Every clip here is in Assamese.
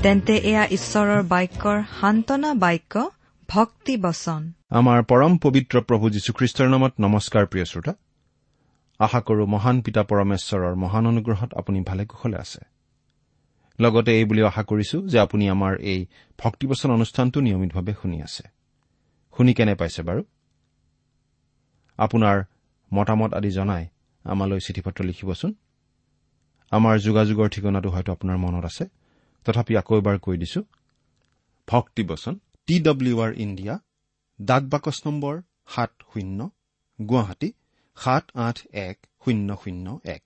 তেন্তে এয়া ঈশ্বৰৰ বাক্যৰ সান্তনা বাক্য ভক্তি বচন। আমাৰ পৰম পবিত্ৰ প্ৰভু যীশুখ্ৰীষ্টৰ নামত নমস্কাৰ প্ৰিয় শ্ৰোতা। আশা কৰো মহান পিতা পৰমেশ্বৰৰ মহান অনুগ্ৰহত আপুনি ভালে কুশলে আছে। লগতে এই বুলি আশা কৰিছো যে আপুনি আমাৰ এই ভক্তিবচন অনুষ্ঠানটো নিয়মিতভাৱে শুনি আছে। শুনি কেনে পাইছে বাৰু? আপোনাৰ মতামত আদি জনাই আমালৈ চিঠি পত্ৰ লিখিবচোন। আমাৰ যোগাযোগৰ ঠিকনাটো হয়তো আপোনাৰ মনত আছে। তথাপি আকৌ এবাৰ কৈ দিছো ভক্তিবচন টি ডব্লিউ আৰ ইণ্ডিয়া ডাক বাকচ নম্বৰ সাত শূন্য গুৱাহাটী সাত আঠ এক শূন্য শূন্য এক।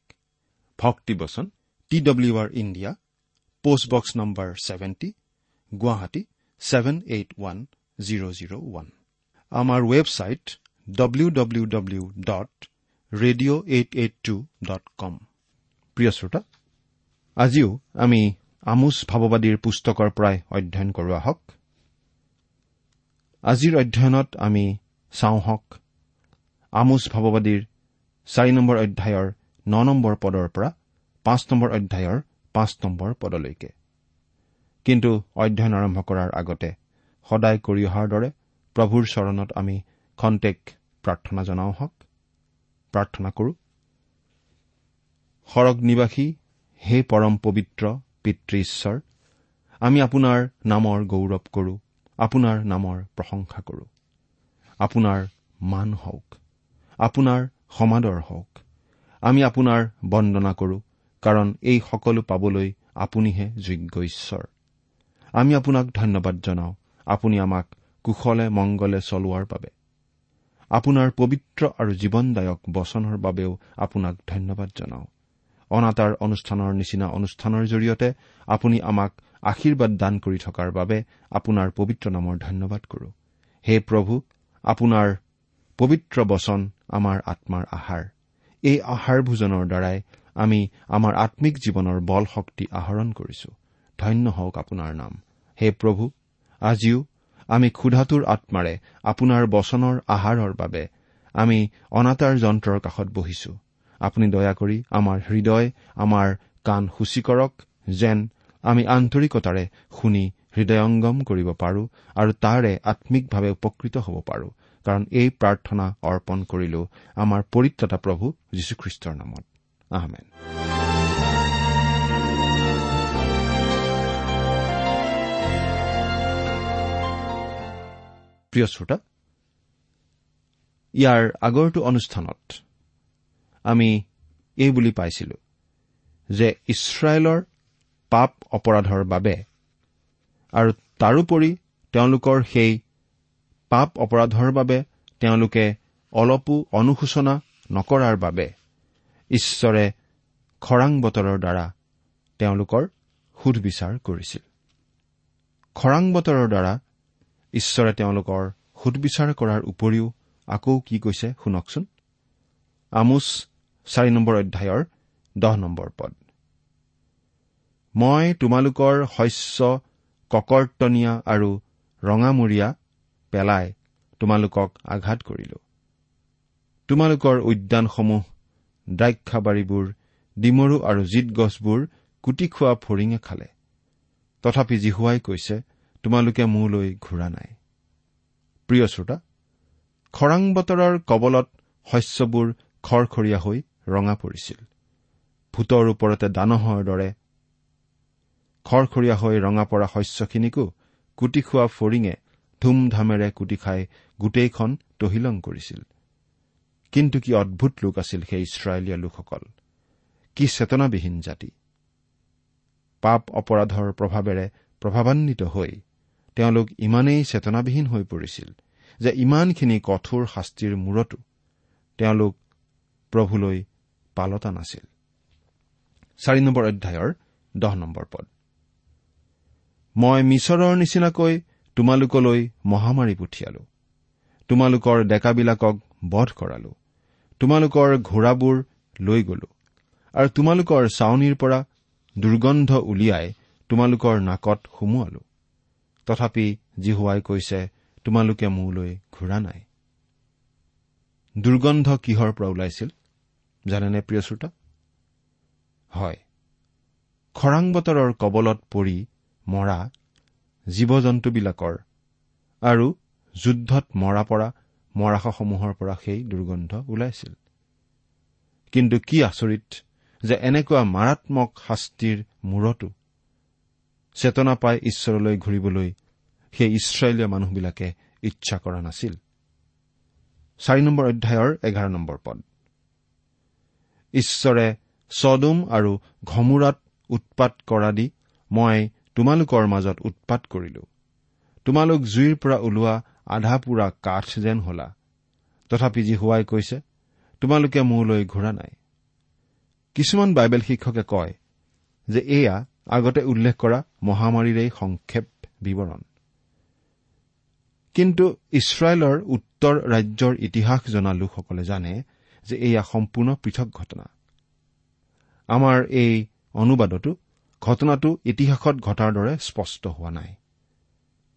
Bhaktibachan T W R India postbox number seventy Guwahati seven eight one zero' zero' one. আমাৰ website W W W dot radio' eight eight two dot com প্ৰিয় শ্ৰোতা আজিও আমি আমোচ ভাৱবাদীৰ পুস্তকৰ পৰাই অধ্যয়ন কৰোঁ আহক আজিৰ অধ্যয়নত আমি চাওঁ হওক আমোচ ভাৱবাদীৰ চাৰি নম্বৰ অধ্যায়ৰ ন নম্বৰ পদৰ পৰা পাঁচ নম্বৰ অধ্যায়ৰ পাঁচ নম্বৰ পদলৈকে। কিন্তু অধ্যয়ন আৰম্ভ কৰাৰ আগতে সদায় কৰি অহাৰ দৰে প্ৰভুৰ চৰণত আমি খন্তেক প্ৰাৰ্থনা জনাওঁ হওক। প্ৰাৰ্থনা কৰো সৰগ নিবাসী হে পৰম পবিত্ৰ পিতৃ ঈশ্বৰ আমি আপোনাৰ নামৰ গৌৰৱ কৰো আপোনাৰ নামৰ প্ৰশংসা কৰো। আপোনাৰ মান হওক আপোনাৰ সমাদৰ হওক আমি আপোনাৰ বন্দনা কৰো কাৰণ এই সকলো পাবলৈ আপুনিহে যোগ্য ঈশ্বৰ। আমি আপোনাক ধন্যবাদ জনাওঁ আপুনি আমাক কুশলে মংগলে চলোৱাৰ বাবে। আপোনাৰ পবিত্ৰ আৰু জীৱনদায়ক বচনৰ বাবেও আপোনাক ধন্যবাদ জনাওঁ। অনাতাঁৰ অনুষ্ঠানৰ নিচিনা অনুষ্ঠানৰ জৰিয়তে আপুনি আমাক আশীৰ্বাদ দান কৰি থকাৰ বাবে আপোনাৰ পবিত্ৰ নামৰ ধন্যবাদ কৰো। হে প্ৰভু আপোনাৰ পবিত্ৰ বচন আমাৰ আত্মাৰ আহাৰ। এই আহাৰ ভোজনৰ দ্বাৰাই আমি আমাৰ আম্মিক জীৱনৰ বল শক্তি আহৰণ কৰিছো। ধন্য হওক আপোনাৰ নাম। হে প্ৰভু আজিও আমি ক্ষুধাটোৰ আত্মাৰে আপোনাৰ বচনৰ আহাৰৰ বাবে আমি অনাতাঁৰ যন্ত্ৰৰ কাষত বহিছো। আপুনি দয়া কৰি আমাৰ হৃদয় আমাৰ কাণ সূচী কৰক যেন আমি আন্তৰিকতাৰে শুনি হৃদয়ংগম কৰিব পাৰো আৰু তাৰে আম্মিকভাৱে উপকৃত হ'ব পাৰো। কাৰণ এই প্ৰাৰ্থনা অৰ্পণ কৰিলো আমাৰ পৰিত্ৰতা প্ৰভু যীশুখ্ৰীষ্টৰ নামত। আহমেন প্ৰিয় শ্ৰোতা ইয়াৰ আগৰটো অনুষ্ঠানত আমি এই বুলি পাইছিলো যে ইছৰাইলৰ পাপ অপৰাধৰ বাবে আৰু তাৰোপৰি তেওঁলোকৰ সেই পাপ অপৰাধৰ বাবে তেওঁলোকে অলপো অনুশোচনা নকৰাৰ বাবে ঈশ্বৰে খৰাং বতৰৰ দ্বাৰা তেওঁলোকৰ সুধবিচাৰ কৰিছিল। খৰাং বতৰৰ দ্বাৰা ঈশ্বৰে তেওঁলোকৰ সুধবিচাৰ কৰাৰ উপৰিও আকৌ কি কৈছে শুনকচোন? আমোচ চাৰি নম্বৰ অধ্যায়ৰ দহ নম্বৰ পদ। মই তোমালোকৰ শস্য ককৰ্তনীয়া আৰু ৰঙামূৰীয়া পেলাই তোমালোকক আঘাত কৰিলো। তোমালোকৰ উদ্যানসমূহ দ্ৰাক্ষাবাৰীবোৰ ডিমৰু আৰু জিত গছবোৰ কুটি খোৱা ফৰিঙে খালে। তথাপি জিহুৱাই কৈছে তোমালোকে মোলৈ ঘূৰা নাই। প্ৰিয় শ্ৰোতা খৰাং বতৰৰ কবলত শস্যবোৰ খৰখৰীয়া হৈ ৰঙা পৰিছিল। ভূতৰ ওপৰতে দানহৰ দৰে খৰখৰীয়া হৈ ৰঙা পৰা শস্যখিনিকো কুটি খোৱা ফৰিঙে ধুমধামেৰে কুটি খাই গোটেইখন তহিলং কৰিছিল। কিন্তু কি অদ্ভুত লোক আছিল সেই ইছৰাইলীয়া লোকসকল। কি চেতনাবিহীন জাতি। পাপ অপৰাধৰ প্ৰভাৱেৰে প্ৰভাৱান্বিত হৈ তেওঁলোক ইমানেই চেতনাবিহীন হৈ পৰিছিল যে ইমানখিনি কঠোৰ শাস্তিৰ মূৰতো তেওঁলোক প্ৰভুলৈ পালতা নাছিল। চাৰি নম্বৰ অধ্যায়ৰ দহ নম্বৰ পদ। মই মিছৰৰ নিচিনাকৈ তোমালোকলৈ মহামাৰী পঠিয়ালো। তোমালোকৰ ডেকাবিলাকক বধ কৰালো। তোমালোকৰ ঘোঁৰাবোৰ লৈ গলো। আৰু তোমালোকৰ চাৱনীৰ পৰা দুৰ্গন্ধ উলিয়াই তোমালোকৰ নাকত সুমুৱালো। তথাপি জিহুৱাই কৈছে তোমালোকে মোলৈ ঘূৰা নাই। দুৰ্গন্ধ কিহৰ পৰা ওলাইছিল? জানেনে প্ৰিয় শ্ৰোতা? হয়। খৰাং বতৰৰ কবলত পৰি মৰা জীৱ জন্তুবিলাকৰ আৰু যুদ্ধত মৰা পৰা মৰাশসমূহৰ পৰা সেই দুৰ্গন্ধ ওলাইছিল। কিন্তু কি আচৰিত যে এনেকুৱা মাৰাত্মক শাস্তিৰ মূৰতো চেতনা পাই ঈশ্বৰলৈ ঘূৰিবলৈ সেই ইছৰাইলীয়া মানুহবিলাকে ইচ্ছা কৰা নাছিল। চাৰি নম্বৰ অধ্যায়ৰ এঘাৰ নম্বৰ পদ। ঈশ্বৰে ছডুম আৰু ঘমুৰাত উৎপাত কৰা দি মই তোমালোকৰ মাজত উৎপাত কৰিলো। তোমালোক জুইৰ পৰা ওলোৱা আধা পোৰা কাঠ যেন হলা। তথাপি যি হোৱাই কৈছে তোমালোকে মোলৈ ঘূৰা নাই। কিছুমান বাইবেল শিক্ষকে কয় যে এয়া আগতে উল্লেখ কৰা মহামাৰীৰেই সংক্ষেপ বিৱৰণ। কিন্তু ইছৰাইলৰ উত্তৰ ৰাজ্যৰ ইতিহাস জনা লোকসকলে জানে যে এয়া সম্পূৰ্ণ পৃথক ঘটনা। আমাৰ এই অনুবাদতো ঘটনাটো ইতিহাসত ঘটাৰ দৰে স্পষ্ট হোৱা নাই।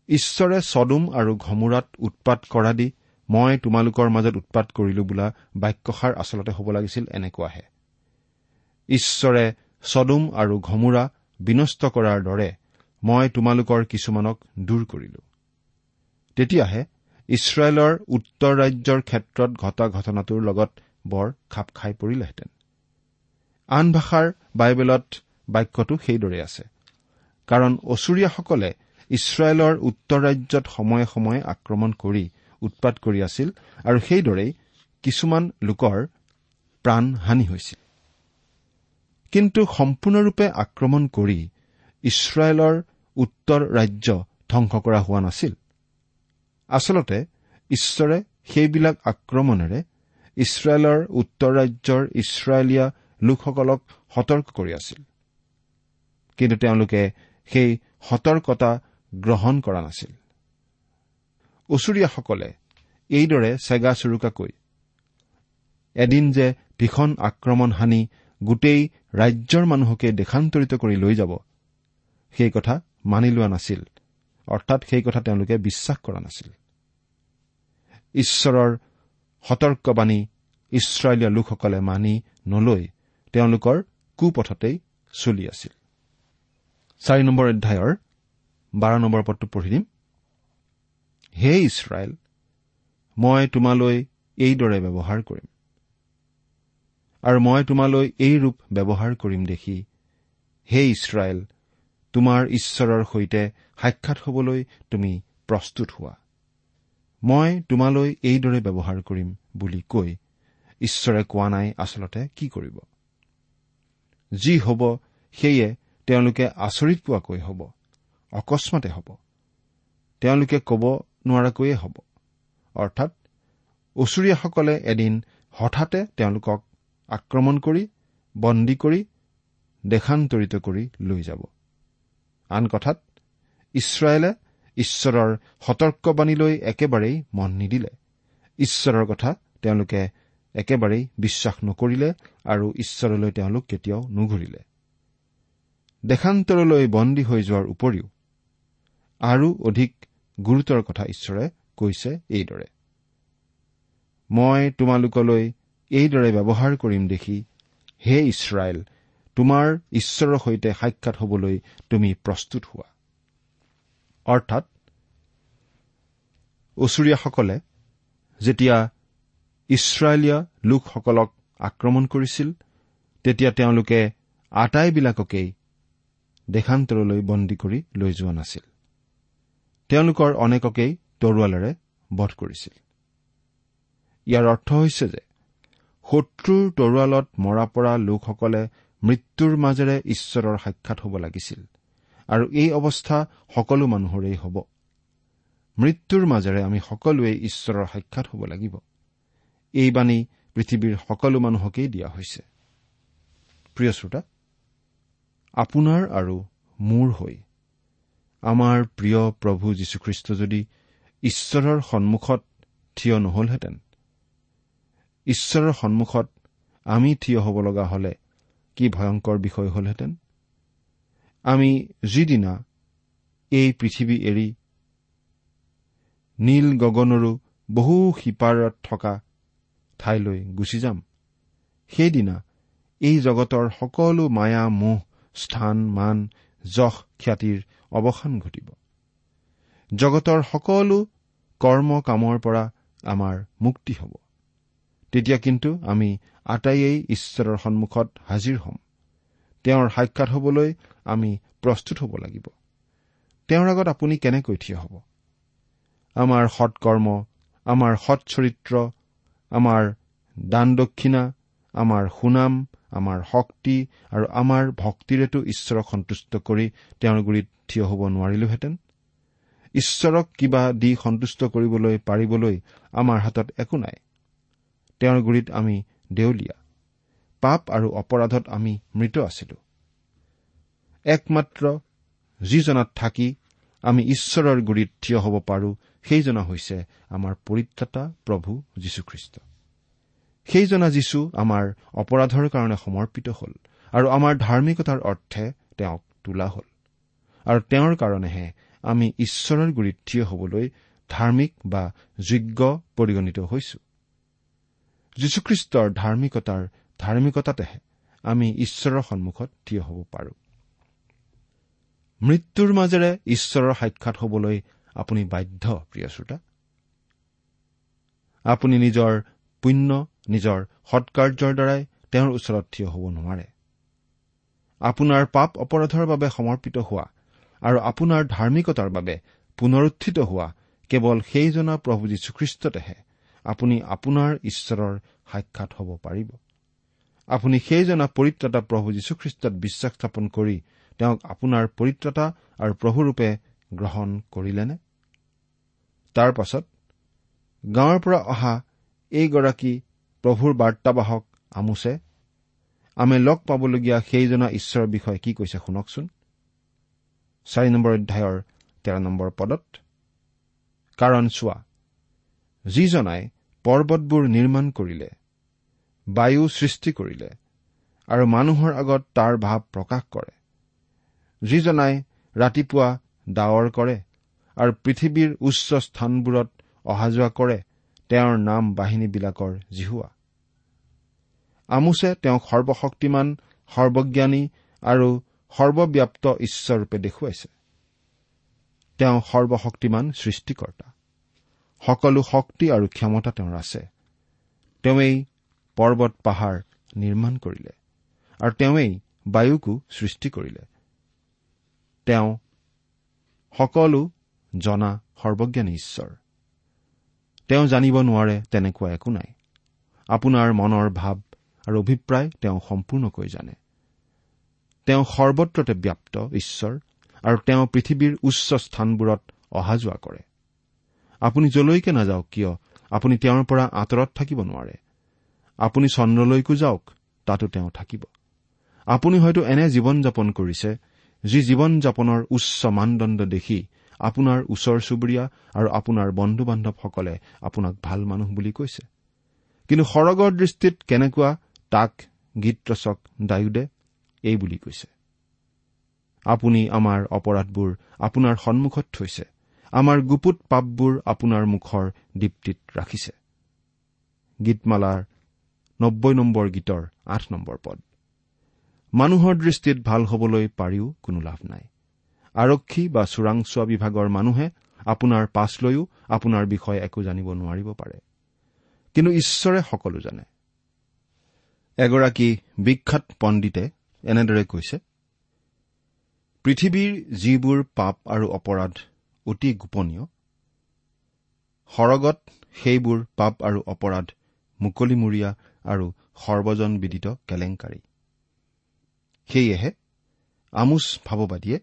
ঈশ্বৰে ছডুম আৰু ঘমুৰাত উৎপাত কৰা দি মই তোমালোকৰ মাজত উৎপাত কৰিলো বোলা বাক্যষাৰ আচলতে হ'ব লাগিছিল এনেকুৱাহে। ঈশ্বৰে ছডুম আৰু ঘমুৰা বিনষ্ট কৰাৰ দৰে মই তোমালোকৰ কিছুমানক দূৰ কৰিলো। তেতিয়াহে ইছৰাইলৰ উত্তৰ ৰাজ্যৰ ক্ষেত্ৰত ঘটা ঘটনাটোৰ লগত বৰ খাপ খাই পৰিলেহেঁতেন। আন ভাষাৰ বাইবেলত বাক্যটো সেইদৰে আছে। কাৰণ অচুৰীয়াসকলে ইছৰাইলৰ উত্তৰ ৰাজ্যত সময়ে সময়ে আক্ৰমণ কৰি উৎপাত কৰি আছিল আৰু সেইদৰেই কিছুমান লোকৰ প্ৰাণহানি হৈছিল। কিন্তু সম্পূৰ্ণৰূপে আক্ৰমণ কৰি ইছৰাইলৰ উত্তৰ ৰাজ্য ধ্বংস কৰা হোৱা নাছিল। আচলতে ঈশ্বৰে সেইবিলাক আক্ৰমণেৰে ইছৰাইলৰ উত্তৰ ৰাজ্যৰ ইছৰাইলীয়া লোকসকলক সতৰ্ক কৰি আছিল। কিন্তু তেওঁলোকে সেই সতৰ্কতা গ্ৰহণ কৰা নাছিল। ওচৰীয়াসকলে এইদৰে চেগা চুৰুকাকৈ এদিন যে ভীষণ আক্ৰমণ সানি গোটেই ৰাজ্যৰ মানুহকে দেশান্তৰিত কৰি লৈ যাব সেই কথা মানি লোৱা নাছিল। অৰ্থাৎ সেই কথা তেওঁলোকে বিশ্বাস কৰা নাছিল। ঈশ্বৰৰ সতৰ্কবাণী ইছৰাইলীয়া লোকসকলে মানি নলৈ তেওঁলোকৰ কুপথতেই চলি আছিল। চাৰি নম্বৰ অধ্যায়ৰ বাৰ নম্বৰ পদটো পঢ়ি দিম। হে ইছৰাইল মই তোমালৈ এইদৰে ব্যৱহাৰ কৰিম। আৰু মই তোমালৈ এই ৰূপ ব্যৱহাৰ কৰিম দেখি হে ইছৰাইল তোমাৰ ঈশ্বৰৰ সৈতে সাক্ষাৎ হবলৈ তুমি প্ৰস্তুত হোৱা। মই তোমালৈ এইদৰে ব্যৱহাৰ কৰিম বুলি কৈ ঈশ্বৰে কোৱা নাই আচলতে কি কৰিব? যি হ'ব সেয়ে তেওঁলোকে আচৰিত পোৱাকৈ হ'ব অকস্মাতে হ'ব। তেওঁলোকে ক'ব নোৱাৰাকৈয়ে হ'ব। অৰ্থাৎ ওচৰীয়াসকলে এদিন হঠাতে তেওঁলোকক আক্ৰমণ কৰি বন্দী কৰি দেশান্তৰিত কৰি লৈ যাব। আন কথাত ইছৰাইলে ঈশ্বৰৰ সতৰ্কবাণীলৈ একেবাৰেই মন নিদিলে। ঈশ্বৰৰ কথা তেওঁলোকে একেবাৰেই বিশ্বাস নকৰিলে আৰু ঈশ্বৰলৈ তেওঁলোক কেতিয়াও নুঘূৰিলে। দেশান্তৰলৈ বন্দী হৈ যোৱাৰ উপৰিও আৰু অধিক গুৰুতৰ কথা ঈশ্বৰে কৈছে এইদৰে। মই তোমালোকলৈ এইদৰে ব্যৱহাৰ কৰিম দেখি হে ইছৰাইল তোমাৰ ঈশ্বৰৰ সৈতে সাক্ষাৎ হবলৈ তুমি প্ৰস্তুত হোৱা। অৰ্থাৎ ওচৰীয়াসকলে যেতিয়া ইছৰাইলীয়া লোকসকলক আক্ৰমণ কৰিছিল তেতিয়া তেওঁলোকে আটাইবিলাককেই দেশান্তৰলৈ বন্দী কৰি লৈ যোৱা নাছিল। তেওঁলোকৰ অনেককেই তৰোৱালেৰে বধ কৰিছিল। ইয়াৰ অৰ্থ হৈছে যে শত্ৰুৰ তৰোৱালত মৰা পৰা লোকসকলে মৃত্যুৰ মাজেৰে ঈশ্বৰৰ সাক্ষাৎ হ'ব লাগিছিল। আৰু এই অৱস্থা সকলো মানুহৰেই হ'ব। মৃত্যুৰ মাজেৰে আমি সকলোৱে ঈশ্বৰৰ সাক্ষাৎ হ'ব লাগিব। এই বাণী পৃথিৱীৰ সকলো মানুহকেই দিয়া হৈছে। প্ৰিয় শ্ৰোতা আপোনাৰ আৰু মোৰ হৈ আমাৰ প্ৰিয় প্ৰভু যীশুখ্ৰীষ্ট যদি ঈশ্বৰৰ সন্মুখত থিয় নহলহেঁতেন ঈশ্বৰৰ সন্মুখত আমি থিয় হ'ব লগা হলে কি ভয়ংকৰ বিষয় হলহেঁতেন? আমি যিদিনা এই পৃথিৱী এৰি নীল গগনৰো বহু সিপাৰত থকা ঠাইলৈ গুচি যাম সেইদিনা এই জগতৰ সকলো মায়া মোহ স্থান মান যশ খ্যাতিৰ অৱসান ঘটিব। জগতৰ সকলো কৰ্ম কামৰ পৰা আমাৰ মুক্তি হ'ব। তেতিয়া কিন্তু আমি আটাইয়েই ঈশ্বৰৰ সন্মুখত হাজিৰ হ'ম। তেওঁৰ সাক্ষাৎ হবলৈ আমি প্ৰস্তুত হ'ব লাগিব। তেওঁৰ আগত আপুনি কেনেকৈ থিয় হ'ব? আমাৰ সৎকৰ্ম আমাৰ সৎ চৰিত্ৰ আমাৰ দান দক্ষিণা আমাৰ সুনাম আমাৰ শক্তি আৰু আমাৰ ভক্তিৰেতো ঈশ্বৰক সন্তুষ্ট কৰি তেওঁৰ গুৰিত থিয় হ'ব নোৱাৰিলোহেঁতেন। ঈশ্বৰক কিবা দি সন্তুষ্ট কৰিবলৈ পাৰিবলৈ আমাৰ হাতত একো নাই। তেওঁৰ গুৰিত আমি দেউলীয়া। পাপ আৰু অপৰাধত আমি মৃত আছিলো। একমাত্ৰ যিজনাত থাকি আমি ঈশ্বৰৰ গুৰিত থিয় হ'ব পাৰো সেইজনা হৈছে আমাৰ পৰিত্ৰাতা প্ৰভু যীশুখ্ৰীষ্ট। সেইজনা যীশু আমাৰ অপৰাধৰ কাৰণে সমৰ্পিত হ'ল আৰু আমাৰ ধাৰ্মিকতাৰ অৰ্থে তেওঁক তোলা হ'ল। আৰু তেওঁৰ কাৰণেহে আমি ঈশ্বৰৰ গুৰিত থিয় হবলৈ ধাৰ্মিক বা যোগ্য পৰিগণিত হৈছো। যীশুখ্ৰীষ্টৰ ধাৰ্মিকতাৰ ধাৰ্মিকতাতেহে আমি ঈশ্বৰৰ সন্মুখত থিয় হ'ব পাৰো। মৃত্যুৰ মাজেৰে ঈশ্বৰৰ সাক্ষাৎ হবলৈ আপুনি বাধ্য প্ৰিয় শ্ৰোতা। আপুনি নিজৰ পুণ্য নিজৰ সৎকাৰ্যৰ দ্বাৰাই তেওঁৰ ওচৰত থিয় হ'ব নোৱাৰে। আপোনাৰ পাপ অপৰাধৰ বাবে সমৰ্পিত হোৱা আৰু আপোনাৰ ধাৰ্মিকতাৰ বাবে পুনৰুত্থিত হোৱা কেৱল সেইজনা প্ৰভু যীশুখ্ৰীষ্টতেহে আপুনি আপোনাৰ ঈশ্বৰৰ সাক্ষাৎ হ'ব পাৰিব। আপুনি সেইজনা পৰিত্ৰতা প্ৰভু যীশুখ্ৰীষ্টত বিশ্বাস স্থাপন কৰি তেওঁক আপোনাৰ পৰিত্ৰতা আৰু প্ৰভুৰূপে গ্ৰহণ কৰিলেনে? তাৰ পাছত গাঁৱৰ পৰা অহা এইগৰাকী প্ৰভুৰ বাৰ্তাবাহক আমোছে আমি লগ পাবলগীয়া সেইজনা ঈশ্বৰৰ বিষয়ে কি কৈছে শুনকচোন? চাৰি নম্বৰ অধ্যায়ৰ তেৰ নম্বৰ পদত কাৰণ চোৱা যিজনাই পৰ্বতবোৰ নিৰ্মাণ কৰিলে বায়ু সৃষ্টি কৰিলে আৰু মানুহৰ আগত তাৰ ভাৱ প্ৰকাশ কৰে। যিজনাই ৰাতিপুৱা ডাৱৰ কৰে আৰু পৃথিৱীৰ উচ্চ স্থানবোৰত অহা যোৱা কৰে তেওঁৰ নাম বাহিনীবিলাকৰ জিহুৱা। আমোছে তেওঁক সৰ্বশক্তিমান সৰ্বজ্ঞানী আৰু সৰ্বব্যাপ্ত ঈশ্বৰৰূপে দেখুৱাইছে। তেওঁ সৰ্বশক্তিমান সৃষ্টিকৰ্তা। সকলো শক্তি আৰু ক্ষমতা তেওঁৰ আছে। তেওঁই পৰ্বত পাহাৰ নিৰ্মাণ কৰিলে আৰু তেওঁই বায়ুকো সৃষ্টি কৰিলে। তেওঁ সকলো জনা সৰ্বজ্ঞানী ঈশ্বৰ। তেওঁ জানিব নোৱাৰে তেনেকুৱা একো নাই। আপোনাৰ মনৰ ভাৱ আৰু অভিপ্ৰায় তেওঁ সম্পূৰ্ণকৈ জানে। তেওঁ সৰ্বত্ৰতে ব্যাপ্ত ঈশ্বৰ আৰু তেওঁ পৃথিৱীৰ উচ্চ স্থানবোৰত অহা যোৱা কৰে। আপুনি যলৈকে নাযাওক কিয় আপুনি তেওঁৰ পৰা আঁতৰত থাকিব নোৱাৰে। আপুনি চন্দ্ৰলৈকো যাওক তাতো তেওঁ থাকিব। আপুনি হয়তো এনে জীৱন যাপন কৰিছে যি জীৱন যাপনৰ উচ্চ মানদণ্ড দেখি আপোনাৰ ওচৰ চুবুৰীয়া আৰু আপোনাৰ বন্ধু বান্ধৱসকলে আপোনাক ভাল মানুহ বুলি কৈছে। কিন্তু সৰগৰ দৃষ্টিত কেনেকুৱা তাক গীত ৰচক ডায়ুদে এই বুলি কৈছে। আপুনি আমাৰ অপৰাধবোৰ আপোনাৰ সন্মুখত থৈছে আমাৰ গুপুত পাপবোৰ আপোনাৰ মুখৰ দীপ্তিত ৰাখিছে। গীতমালাৰ নব্বৈ নম্বৰ গীতৰ আঠ নম্বৰ পদ। মানুহৰ দৃষ্টিত ভাল হবলৈ পাৰিও কোনো লাভ নাই। আৰক্ষী বা চোৰাংচোৱা বিভাগৰ মানুহে আপোনাৰ পাছ লৈও আপোনাৰ বিষয়ে একো জানিব নোৱাৰিব পাৰে। কিন্তু ঈশ্বৰে সকলো জানে। এগৰাকী বিখ্যাত পণ্ডিতে এনেদৰে কৈছে পৃথিৱীৰ যিবোৰ পাপ আৰু অপৰাধ অতি গোপনীয় সৰগত সেইবোৰ পাপ আৰু অপৰাধ মুকলিমূৰীয়া আৰু সৰ্বজন বিদিত কেলেংকাৰী। সেয়েহে আমোচ ভাৱবাদীয়ে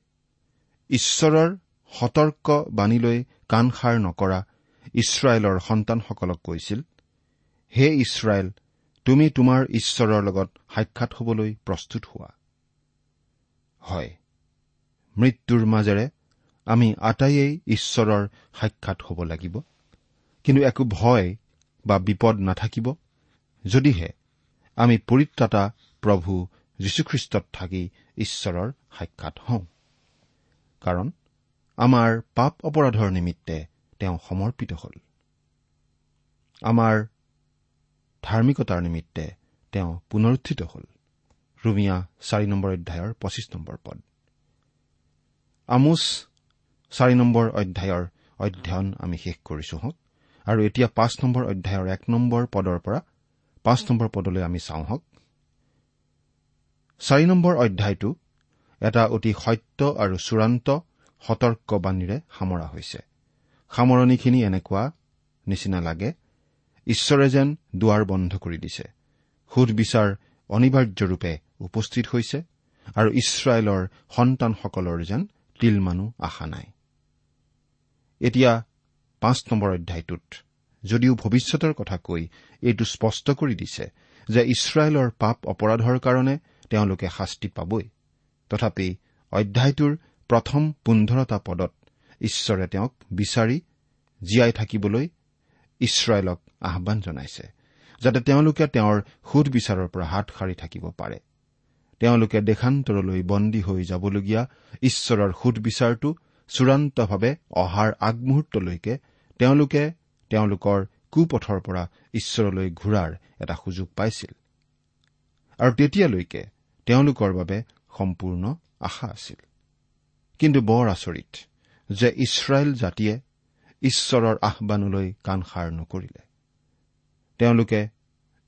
ঈশ্বৰৰ সতৰ্ক বাণীলৈ কাণসাৰ নকৰা ইছৰাইলৰ সন্তানসকলক কৈছিল হে ইছৰাইল তুমি তোমাৰ ঈশ্বৰৰ লগত সাক্ষাৎ হবলৈ প্ৰস্তুত হোৱা। হয় মৃত্যুৰ মাজেৰে আমি আটাইয়েই ঈশ্বৰৰ সাক্ষাৎ হ'ব লাগিব কিন্তু একো ভয় বা বিপদ নাথাকিব। যদিহে আমি পৰিত্ৰাতা প্ৰভু যীশুখ্ৰীষ্টত থাকি ঈশ্বৰৰ সাক্ষাৎ হওঁ। কাৰণ আমাৰ পাপ অপৰাধৰ নিমিত্তে তেওঁ সমৰ্পিত হ'ল। আমাৰ ধাৰ্মিকতাৰ নিমিত্তে তেওঁ পুনৰুত্থিত হ'ল। ৰুমিয়া চাৰি নম্বৰ অধ্যায়ৰ পঁচিছ নম্বৰ পদ। আমোচ চাৰি নম্বৰ অধ্যায়ৰ অধ্যয়ন আমি শেষ কৰিছো হওক আৰু এতিয়া পাঁচ নম্বৰ অধ্যায়ৰ এক নম্বৰ পদৰ পৰা পাঁচ নম্বৰ পদলৈ আমি চাওঁ হওক। চাৰি নম্বৰ অধ্যায়টো এটা অতি সত্য আৰু চূড়ান্ত সতৰ্কবাণীৰে সামৰা হৈছে। সামৰণিখিনি এনেকুৱা নিচিনা লাগে ঈশ্বৰে যেন দুৱাৰ বন্ধ কৰি দিছে। সুধবিচাৰ অনিবাৰ্যৰূপে উপস্থিত হৈছে আৰু ইছৰাইলৰ সন্তানসকলৰ যেন তিলমানো আশা নাই। এতিয়া পাঁচ নম্বৰ অধ্যায়টোত যদিও ভৱিষ্যতৰ কথা কৈ এইটো স্পষ্ট কৰি দিছে যে ইছৰাইলৰ পাপ অপৰাধৰ কাৰণে তেওঁলোকে শাস্তি পাবই। তথাপি অধ্যায়টোৰ প্ৰথম পোন্ধৰটা পদত ঈশ্বৰে তেওঁক বিচাৰি জীয়াই থাকিবলৈ ইছৰাইলক আহান জনাইছে যাতে তেওঁলোকে তেওঁৰ সুধবিচাৰৰ পৰা হাত সাৰি থাকিব পাৰে। তেওঁলোকে দেশান্তৰলৈ বন্দী হৈ যাবলগীয়া ঈশ্বৰৰ সুধবিচাৰটো চূড়ান্তভাৱে অহাৰ আগমুহূৰ্তলৈকে তেওঁলোকে তেওঁলোকৰ কুপথৰ পৰা ঈশ্বৰলৈ ঘূৰাৰ এটা সুযোগ পাইছিল। আৰু তেতিয়ালৈকে তেওঁলোকৰ বাবে সম্পূৰ্ণ আশা আছিল। কিন্তু বৰ আচৰিত যে ইছৰাইল জাতিয়ে ঈশ্বৰৰ আহানলৈ কাণসাৰ নকৰিলে। তেওঁলোকে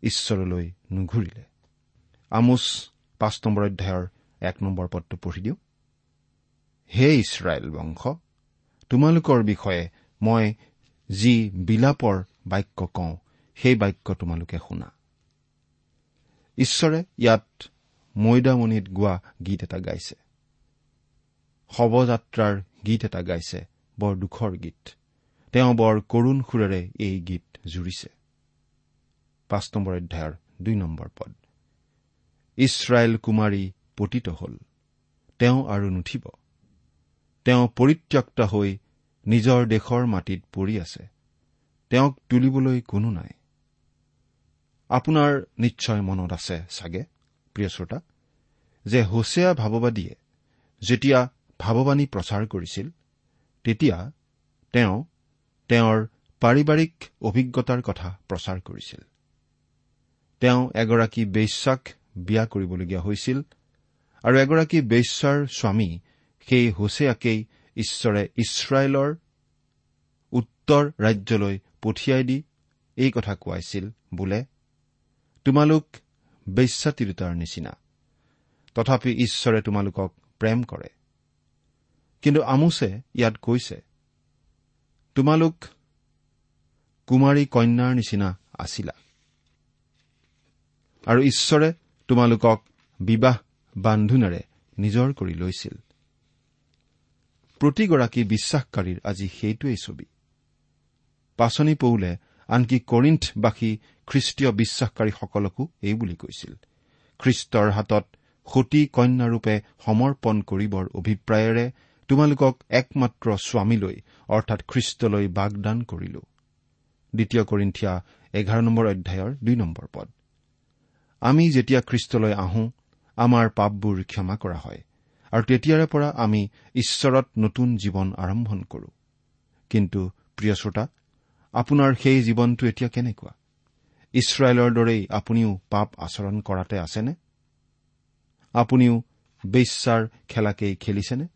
ঈশ্বৰলৈ নুঘূৰিলে। আমোচ পাঁচ নম্বৰ অধ্যায়ৰ এক নম্বৰ পদটো পঢ়ি দিওঁ। হে ইছৰাইল বংশ তোমালোকৰ বিষয়ে মই যি বিলাপৰ বাক্য কওঁ সেই বাক্য তোমালোকে শুনা। ঈশ্বৰে ইয়াত মৈদামণিত গোৱা গীত এটা গাইছে। শৱযাত্ৰাৰ গীত এটা গাইছে বৰ দুখৰ গীত। তেওঁ বৰ কৰুণ সুৰেৰে এই গীত জুৰিছে। পাঁচ নম্বৰ অধ্যায়ৰ দুই নম্বৰ পদ। ইছৰাইল কুমাৰী পতিত হ'ল তেওঁ আৰু নুঠিব। তেওঁ পৰিত্যক্ত হৈ নিজৰ দেশৰ মাটিত পৰি আছে। তেওঁক তুলিবলৈ কোনো নাই। আপোনাৰ নিশ্চয় মনত আছে চাগে প্ৰিয় শ্ৰোতা যে হোছেয়া ভাৱবাদীয়ে যেতিয়া ভাৱবাণী প্ৰচাৰ কৰিছিল তেতিয়া তেওঁ তেওঁৰ পাৰিবাৰিক অভিজ্ঞতাৰ কথা প্ৰচাৰ কৰিছিল। তেওঁ এগৰাকী বেশ্যাক বিয়া কৰিবলগীয়া হৈছিল আৰু এগৰাকী বেশ্যাৰ স্বামী সেই হোছেয়াকেই ঈশ্বৰে ইছৰাইলৰ উত্তৰ ৰাজ্যলৈ পঠিয়াই দি এই কথা কোৱাইছিল বোলে তোমালোক বেশ্যাতিৰোতাৰ নিচিনা। তথাপি ঈশ্বৰে তোমালোকক প্ৰেম কৰে। কিন্তু আমোছে ইয়াত কৈছে তোমালোক কুমাৰী কন্যাৰ নিচিনা আছিলা। আৰু ঈশ্বৰে তোমালোকক বিবাহ বান্ধোনেৰে নিজৰ কৰি লৈছিল। প্ৰতিগৰাকী বিশ্বাসকাৰীৰ আজি সেইটোৱেই ছবি। পাচনি পৌলে আনকি কৰিণ্ঠবাসী খ্ৰীষ্টীয় বিশ্বাসকাৰীসকলকো এই বুলি কৈছিল। খ্ৰীষ্টৰ হাতত সতী কন্যাৰূপে সমৰ্পণ কৰিবৰ অভিপ্ৰায়েৰে তোমালোকক একমাত্ৰ স্বামীলৈ অৰ্থাৎ খ্ৰীষ্টলৈ বাগদান কৰিলো। দ্বিতীয় কৰিন্ঠিয়া এঘাৰ নম্বৰ অধ্যায়ৰ দুই নম্বৰ পদ। আমি যেতিয়া খ্ৰীষ্টলৈ আহোঁ আমাৰ পাপবোৰ ক্ষমা কৰা হয়। আৰু তেতিয়াৰে পৰা আমি ঈশ্বৰত নতুন জীৱন আৰম্ভণ কৰো। কিন্তু প্ৰিয় শ্ৰোতা আপোনাৰ সেই জীৱনটো এতিয়া কেনেকুৱা? ইছৰাইলৰ দৰেই আপুনিও পাপ আচৰণ কৰাতে আছেনে? আপুনিও বেশ্যাৰ খেলাকেই খেলিছেনে?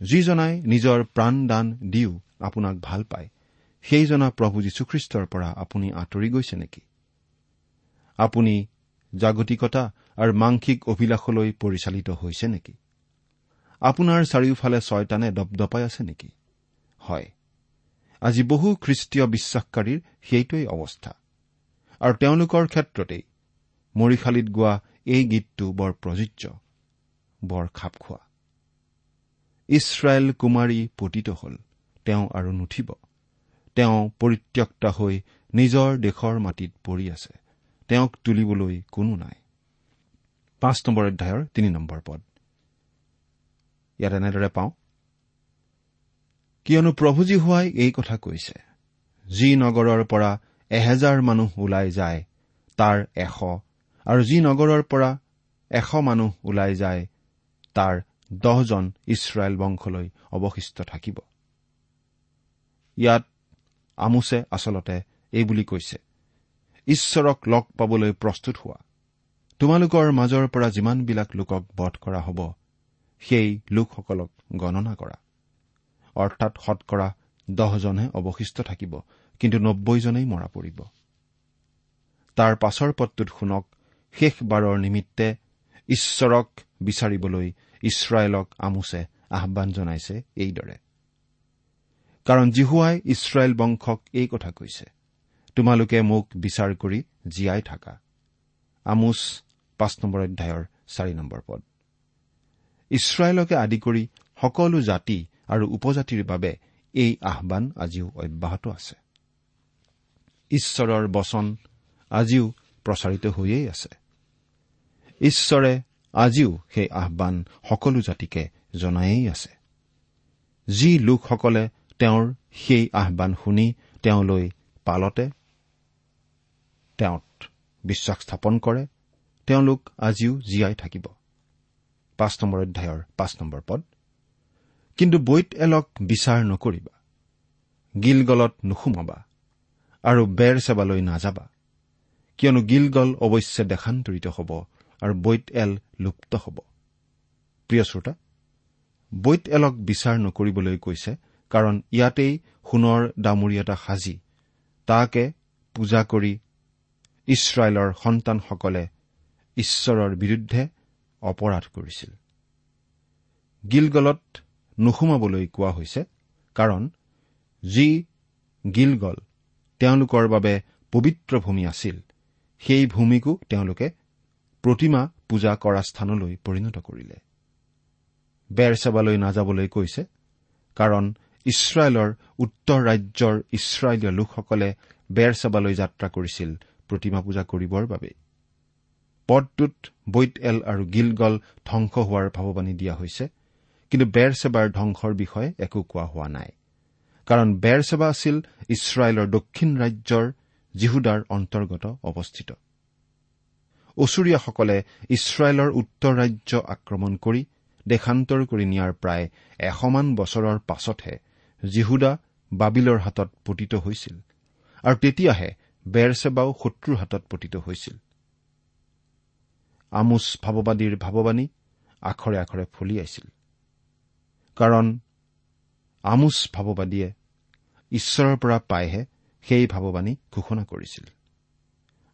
যিজনাই নিজৰ প্ৰাণ দান দিও আপোনাক ভাল পায় সেইজনা প্ৰভু যীশুখ্ৰীষ্টৰ পৰা আপুনি আঁতৰি গৈছে নেকি? আপুনি জাগতিকতা আৰু মাংসিক অভিলাষলৈ পৰিচালিত হৈছে নেকি? আপোনাৰ চাৰিওফালে ছয়তানে দপদপাই আছে নেকি? হয়। আজি বহু খ্ৰীষ্টীয় বিশ্বাসকাৰীৰ সেইটোৱেই অৱস্থা। আৰু তেওঁলোকৰ ক্ষেত্ৰতেই মৰিশালীত গোৱা এই গীতটো বৰ প্ৰযোজ্য বৰ খাপ খোৱা। ইছৰাইল কুমাৰী পতিত হ'ল তেওঁ আৰু নুঠিব। তেওঁ পৰিত্যক্তা হৈ নিজৰ দেশৰ মাটিত পৰি আছে। তেওঁক তুলিবলৈ কোনো নাই। পাঁচ নম্বৰ অধ্যায়ৰ তিনি নম্বৰ পদ। ইয়াত এনেদৰে পাওঁ কিয়নো প্ৰভুজী হোৱাই এই কথা কৈছে যি নগৰৰ পৰা এহেজাৰ মানুহ ওলাই যায় তাৰ এশ আৰু যি নগৰৰ পৰা এশ মানুহ ওলাই যায় তাৰ দহজন ইছৰাইল বংশলৈ অৱশিষ্ট থাকিব। ইয়াত আমোছে আচলতে এই বুলি কৈছে ঈশ্বৰক লগ পাবলৈ প্ৰস্তুত হোৱা তোমালোকৰ মাজৰ পৰা যিমানবিলাক লোকক বধ কৰা হ'ব সেই লোকসকলক গণনা কৰা। অৰ্থাৎ শতকৰা দহজনহে অৱশিষ্ট থাকিব কিন্তু নব্বৈজনেই মৰা পৰিব। তাৰ পাছৰ পদটোত শুনক শেষবাৰৰ নিমিত্তে ঈশ্বৰক বিচাৰিবলৈ ইছৰাইলক আমোছে আহান জনাইছে এইদৰে। কাৰণ জিহুৱাই ইছৰাইল বংশক এই কথা কৈছে তোমালোকে মোক বিচাৰ কৰি জীয়াই থাকা। আমোচ পাঁচ নম্বৰ অধ্যায়ৰ চাৰি নম্বৰ পদ। ইছৰাইলকে আদি কৰি সকলো জাতি আৰু উপজাতিৰ বাবে এই আহান আজিও অব্যাহত আছে। ঈশ্বৰৰ বচন আজিও প্ৰচাৰিত হৈয়েই আছে। ঈশ্বৰে আজিও সেই আহান সকলো জাতিকে জনায়েই আছে। যি লোকসকলে তেওঁৰ সেই আহান শুনি তেওঁলৈ পালতে তেওঁত বিশ্বাস স্থাপন কৰে তেওঁলোক আজিও জীয়াই থাকিব। পাঁচ নম্বৰ অধ্যায়ৰ পাঁচ নম্বৰ পদ। কিন্তু বৈত এলক বিচাৰ নকৰিবা। গিলগলত নুসুমাবা আৰু বেৰ চেবালৈ নাযাবা। কিয়নো গিলগল অৱশ্যে দেশান্তৰিত হ'ব আৰু বৈত এল লুপ্ত হ'ব। প্ৰিয় শ্ৰোতা বৈত এলক বিচাৰ নকৰিবলৈ কৈছে কাৰণ ইয়াতেই সোণৰ ডামুৰি এটা সাজি তাকে পূজা কৰি ইছৰাইলৰ সন্তানসকলে ঈশ্বৰৰ বিৰুদ্ধে অপৰাধ কৰিছিল। গিলগলত নুসুমাবলৈ কোৱা হৈছে কাৰণ যি গিলগল তেওঁলোকৰ বাবে পবিত্ৰ ভূমি আছিল সেই ভূমিকো তেওঁলোকে প্ৰতিমা পূজা কৰা স্থানলৈ পৰিণত কৰিলে। বেৰ চেবালৈ নাযাবলৈ কৈছে কাৰণ ইছৰাইলৰ উত্তৰ ৰাজ্যৰ ইছৰাইলীয় লোকসকলে বেৰ চেবালৈ যাত্ৰা কৰিছিল প্ৰতিমা পূজা কৰিবৰ বাবে। পদটোত বৈত এল আৰু গিলগল ধ্বংস হোৱাৰ ভাৱবাণী দিয়া হৈছে কিন্তু বেৰ চেবাৰ ধ্বংসৰ বিষয়ে একো কোৱা হোৱা নাই। কাৰণ বেৰ চেবা আছিল ইছৰাইলৰ দক্ষিণ ৰাজ্যৰ জিহুদাৰ অন্তৰ্গত অৱস্থিত। ওচৰীয়াসকলে ইছৰাইলৰ উত্তৰ ৰাজ্য আক্ৰমণ কৰি দেশান্তৰ কৰি নিয়াৰ প্ৰায় এশমান বছৰৰ পাছতহে জিহুদা বাবিলৰ হাতত পতিত হৈছিল আৰু তেতিয়াহে বেৰচেবাও শত্ৰুৰ হাতত পতিত হৈছিল। আমোচ ভাৱবাদীৰ ভাৱবাণী আখৰে আখৰে ফলিয়াইছিল কাৰণ আমোচ ভাৱবাদীয়ে ঈশ্বৰৰ পৰা পাইহে সেই ভাৱবাণী ঘোষণা কৰিছিল।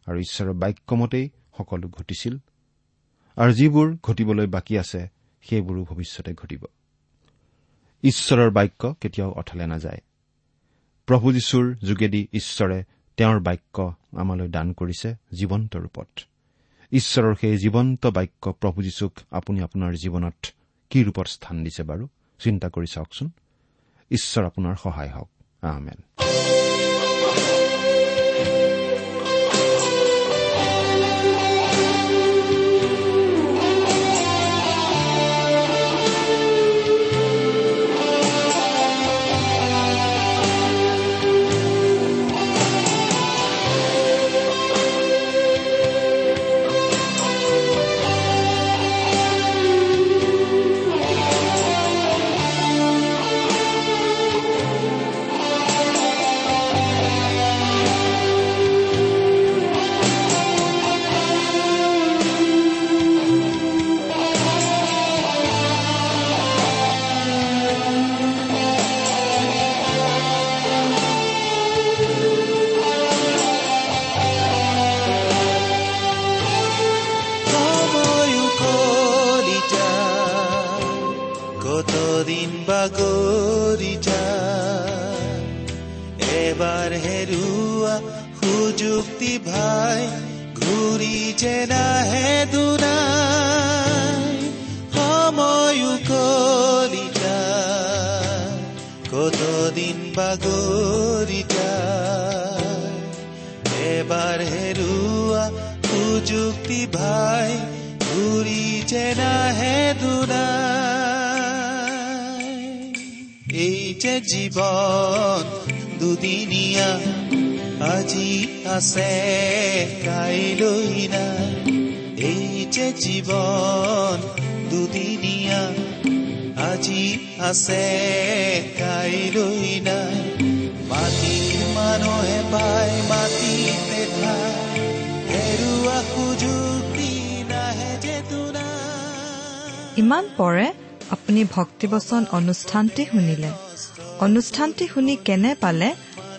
আৰু ঈশ্বৰৰ বাক্যমতেই সকলো ঘটিছিল আৰু যিবোৰ ঘটিবলৈ বাকী আছে সেইবোৰো ভৱিষ্যতে ঘটিব। ঈশ্বৰৰ বাক্য কেতিয়াও অথলে নাযায়। প্ৰভু যীশুৰ যোগেদি ঈশ্বৰে তেওঁৰ বাক্য আমালৈ দান কৰিছে জীৱন্ত ৰূপত। ঈশ্বৰৰ সেই জীৱন্ত বাক্য প্ৰভু যীশুক আপুনি আপোনাৰ জীৱনত কি ৰূপত স্থান দিছে বাৰু? চিন্তা কৰি চাওকচোন। ঈশ্বৰ আপোনাৰ সহায় হওক। দুদিনীয়া আজি আছে কাইলৈ নাই এই যে জীৱন দুদিনীয়া আজি আছে কাইলৈ নাই মাটিৰ মানুহে পাই মাটিতে খাই হেৰুৱা সুযোগী নাহে যে ইমান পৰে আপুনি ভক্তিবচন অনুষ্ঠানটি শুনিলে। অনুষ্ঠানটি শুনি কেনে পালে?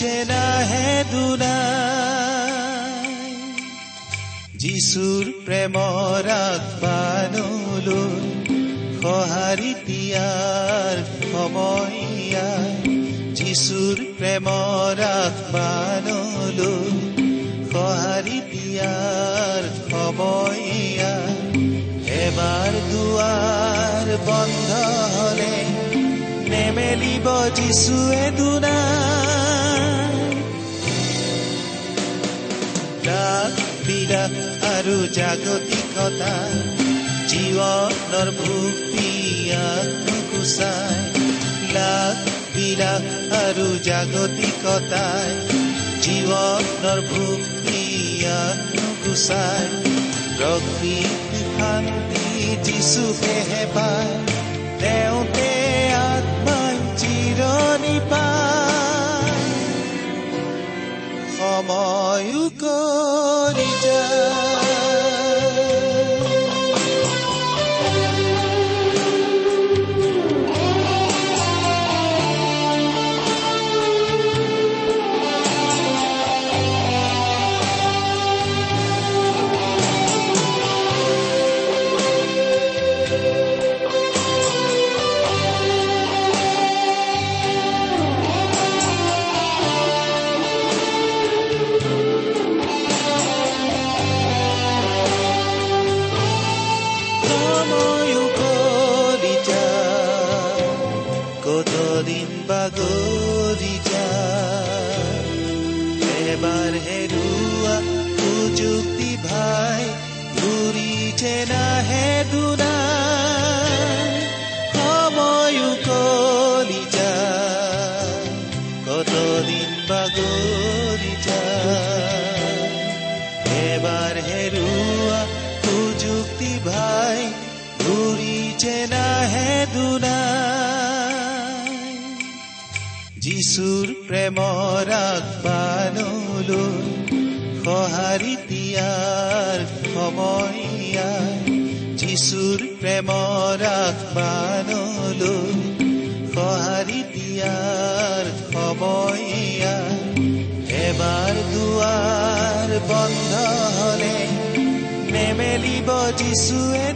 ঘূৰি যে নাহে দুনাই। যিচুৰ প্ৰেমৰ আগবানলৈ সঁহাৰি দিয়াৰ সময় যিচুৰ প্ৰেমৰ আগবানলৈ সঁহাৰি দিয়াৰ সময় এবাৰ দুৱাৰ বন্ধ হলে নেমেলিব যিচুৱে দুনাই। ডাক বিলাস আৰু জাগতিকতা জীৱনৰ ভুক্তিয়াক নুগুচাই লাখ বিলাস আৰু জাগতিকতাই জীৱনৰ ভুক্তিয়াক নুগুচাই প্ৰকৃতি শান্তি যিচুকেহে পায় তেওঁতে এবাৰ হেৰুৱা সুযুক্তি ভাই ঘূৰি যে নাহে দুনাই সময়ো কৰি যায় কতদিন বাগৰি যায় এবাৰ হেৰুৱা সুযুক্তি ভাই ঘূৰি যে নাহে দুনাই। যিচুৰ প্ৰেমৰ আগবানলৈ সঁহাৰি দিয়াৰ সময় যিচুৰ প্ৰেমৰ আগবানলৈ সঁহাৰি দিয়াৰ সময়া এবাৰ দুৱাৰ বন্ধ হলে নেমেলিব যিচুৱে